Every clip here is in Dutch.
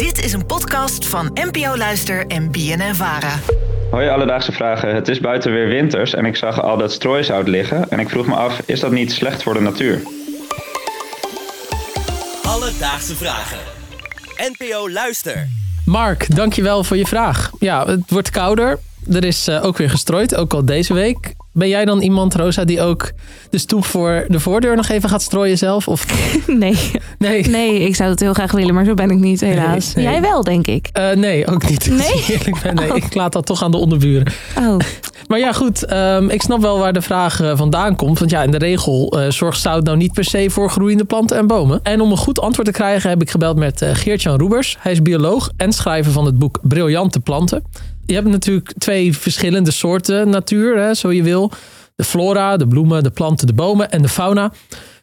Dit is een podcast van NPO Luister en BNN Vara. Hoi Alledaagse Vragen. Het is buiten weer winters en ik zag al dat strooisout liggen. En ik vroeg me af, is dat niet slecht voor de natuur? Alledaagse Vragen. NPO Luister. Mark, dankjewel voor je vraag. Ja, het wordt kouder. Er is uh, ook weer gestrooid, ook al deze week. Ben jij dan iemand, Rosa, die ook de stoep voor de voordeur nog even gaat strooien zelf? Of... Nee. Nee. Nee, ik zou het heel graag willen, maar zo ben ik niet, helaas. Nee, nee. Jij wel, denk ik. Uh, nee, ook niet. Nee? Ik, ben, nee Oh. ik laat dat toch aan de onderburen. Oh, Maar ja, goed. um, ik snap wel waar de vraag uh, vandaan komt. Want ja, in de regel uh, zorgt zout nou niet per se voor groeiende planten en bomen. En om een goed antwoord te krijgen heb ik gebeld met Geert-Jan Roebers. Hij is bioloog en schrijver van het boek Briljante Planten. Je hebt natuurlijk twee verschillende soorten natuur, hè, zo je wil. De flora, de bloemen, de planten, de bomen en de fauna.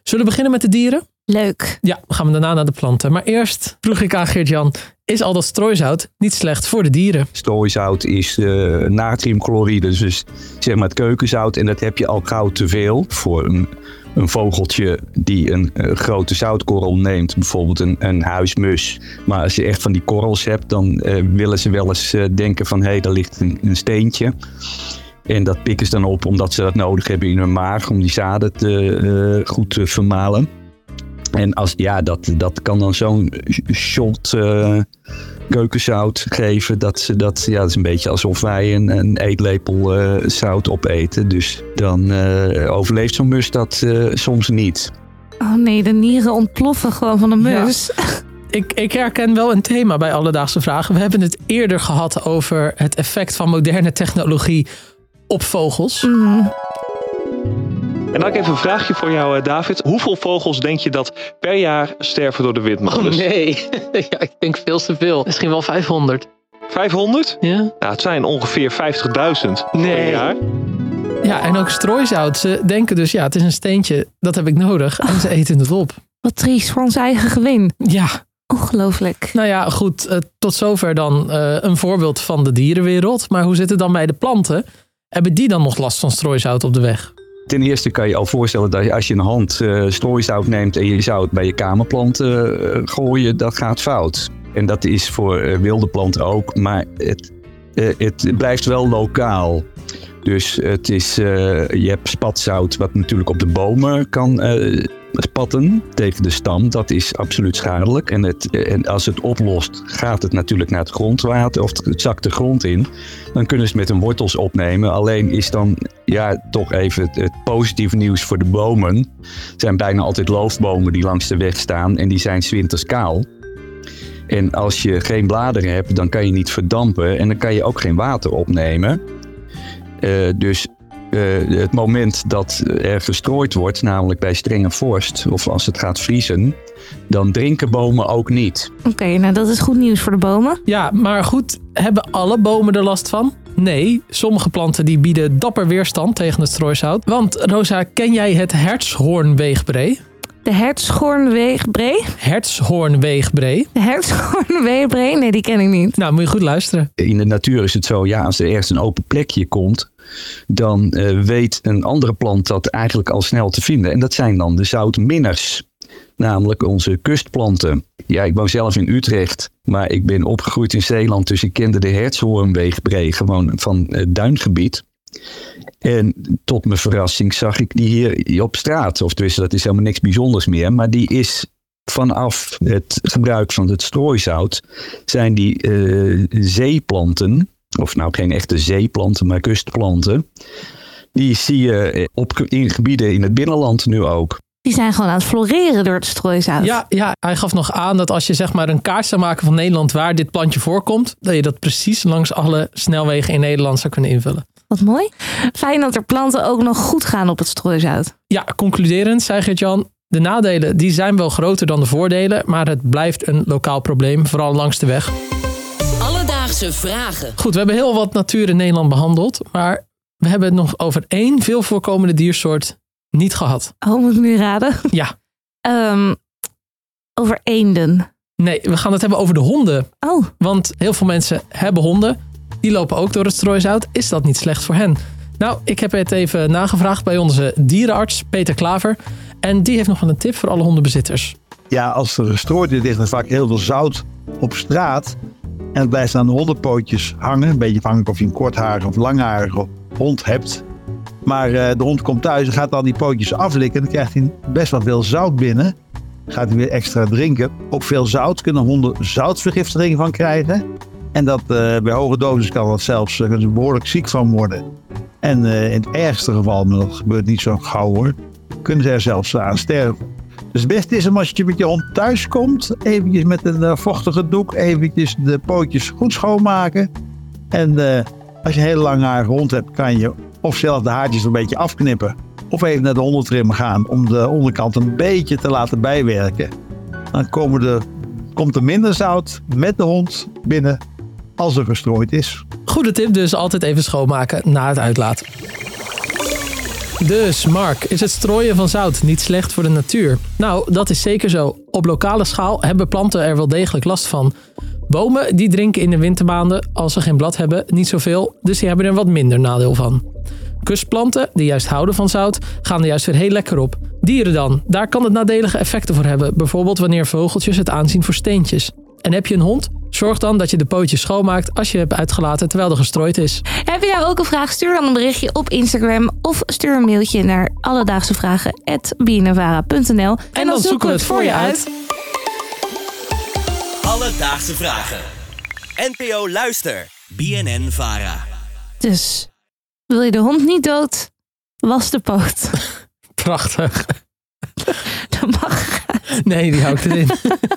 Zullen we beginnen met de dieren? leuk. Ja, gaan we daarna naar de planten. Maar eerst vroeg ik aan Geert-Jan, is al dat strooizout niet slecht voor de dieren? Strooizout is uh, natriumchloride, dus zeg maar het keukenzout. En dat heb je al gauw te veel voor een, een vogeltje die een uh, grote zoutkorrel neemt. Bijvoorbeeld een, een huismus. Maar als je echt van die korrels hebt, dan uh, willen ze wel eens denken van... hé, hey, daar ligt een, een steentje. En dat pikken ze dan op omdat ze dat nodig hebben in hun maag om die zaden te, goed te vermalen. En als, ja, dat, dat kan dan zo'n shot keukenzout geven. Dat, ze dat, ja, dat is een beetje alsof wij een, een eetlepel uh, zout opeten. Dus dan uh, overleeft zo'n mus dat soms niet. Oh nee, de nieren ontploffen gewoon van de mus. Ja. Ik, ik, herken wel een thema bij Alledaagse Vragen. We hebben het eerder gehad over het effect van moderne technologie op vogels. Mm. En dan heb ik even een vraagje voor jou, David. Hoeveel vogels denk je dat per jaar sterven door de windmolens? Oh nee, ja, ik denk veel te veel. Misschien wel 500. 500? Ja. Nou, het zijn ongeveer 50.000 nee. per jaar. Ja, en ook strooizout. Ze denken dus, ja, het is een steentje, dat heb ik nodig. En ze eten het op. Wat triest voor ons eigen gewin. Ja. Ongelooflijk. Nou ja, goed. Uh, tot zover dan uh, een voorbeeld van de dierenwereld. Maar hoe zit het dan bij de planten? Hebben die dan nog last van strooizout op de weg? Ten eerste kan je al voorstellen dat als je een hand uh, strooizout neemt en je zou het bij je kamerplanten uh, gooien, dat gaat fout. En dat is voor uh, wilde planten ook, maar het, het blijft wel lokaal. Dus het is, je hebt spatzout wat natuurlijk op de bomen kan spatten tegen de stam. Dat is absoluut schadelijk. En, het, en als het oplost, gaat het natuurlijk naar het grondwater of het zakt de grond in. Dan kunnen ze het met hun wortels opnemen. Alleen is dan ja, toch even het, het positieve nieuws voor de bomen. Het zijn bijna altijd loofbomen die langs de weg staan en die zijn winters kaal. En als je geen bladeren hebt, dan kan je niet verdampen en dan kan je ook geen water opnemen. Uh, dus uh, het moment dat er gestrooid wordt, namelijk bij strenge vorst of als het gaat vriezen, dan drinken bomen ook niet. Oké, okay, nou dat is goed nieuws voor de bomen. Ja, maar goed, hebben alle bomen er last van? Nee, sommige planten die bieden dapper weerstand tegen het strooisout. Want Rosa, ken jij het hertshoornweegbree? De hertshoornweegbree? Hertshoornweegbree. De hertshoornweegbree? Nee, die ken ik niet. Nou, moet je goed luisteren. In de natuur is het zo, ja, als er ergens een open plekje komt, dan uh, weet een andere plant dat eigenlijk al snel te vinden. En dat zijn dan de zoutminners. Namelijk onze kustplanten. Ja, ik woon zelf in Utrecht, maar ik ben opgegroeid in Zeeland. Dus ik kende de hertshoornweegbree gewoon van het duingebied. En tot mijn verrassing zag ik die hier op straat. Of tenminste, dat is helemaal niks bijzonders meer. Maar die is vanaf het gebruik van het strooizout, zijn die uh, zeeplanten, of nou geen echte zeeplanten, maar kustplanten. Die zie je op, in gebieden in het binnenland nu ook. Die zijn gewoon aan het floreren door het strooizout. Ja, ja, hij gaf nog aan dat als je zeg maar een kaart zou maken van Nederland waar dit plantje voorkomt, dat je dat precies langs alle snelwegen in Nederland zou kunnen invullen. Wat mooi. Fijn dat er planten ook nog goed gaan op het strooizout. Ja, concluderend, zei Gert-Jan. De nadelen die zijn wel groter dan de voordelen, maar het blijft een lokaal probleem, vooral langs de weg. Alledaagse vragen. Goed, we hebben heel wat natuur in Nederland behandeld, maar we hebben het nog over één veel voorkomende diersoort niet gehad. Oh, moet ik nu raden? Ja. Um, over eenden. Nee, we gaan het hebben over de honden. Oh. Want heel veel mensen hebben honden. Die lopen ook door het strooizout. Is dat niet slecht voor hen? Nou, ik heb het even nagevraagd bij onze dierenarts Peter Klaver. En die heeft nog een tip voor alle hondenbezitters. Ja, als er gestrooid is, ligt er vaak heel veel zout op straat. En het blijft aan de hondenpootjes hangen. Een beetje afhankelijk of je een kortharige of langharige hond hebt. Maar eh, de hond komt thuis en gaat al die pootjes aflikken. Dan krijgt hij best wel veel zout binnen. Gaat hij weer extra drinken. Ook veel zout. Kunnen honden zoutvergiftiging van krijgen. En dat, eh, bij hoge doses kan dat zelfs uh, behoorlijk ziek van worden. En eh, in het ergste geval, maar dat gebeurt niet zo gauw hoor, kunnen ze er zelfs aan sterven. Dus het beste is om als je met je hond thuis komt, eventjes met een eh, vochtige doek, eventjes de pootjes goed schoonmaken. En eh, als je een hele harige hond hebt, kan je of zelf de haartjes een beetje afknippen. Of even naar de hondentrim gaan om de onderkant een beetje te laten bijwerken. Dan komen de, komt er minder zout met de hond binnen als er gestrooid is. Goede tip dus, altijd even schoonmaken na het uitlaten. Dus, Mark, is het strooien van zout niet slecht voor de natuur? Nou, dat is zeker zo. Op lokale schaal hebben planten er wel degelijk last van. Bomen die drinken in de wintermaanden, als ze geen blad hebben, niet zoveel, dus die hebben er wat minder nadeel van. Kustplanten, die juist houden van zout, gaan er juist weer heel lekker op. Dieren dan, daar kan het nadelige effecten voor hebben, bijvoorbeeld wanneer vogeltjes het aanzien voor steentjes. En heb je een hond? Zorg dan dat je de pootjes schoonmaakt als je hebt uitgelaten terwijl er gestrooid is. Heb je nou ook een vraag? Stuur dan een berichtje op Instagram of stuur een mailtje naar alledaagsevragen@bnnvara.nl En dan zoeken we het voor je uit. Alledaagse vragen. NPO Luister. BNN Vara. Dus wil je de hond niet dood? Was de poot. Prachtig. Dat mag. Nee, die hou ik erin.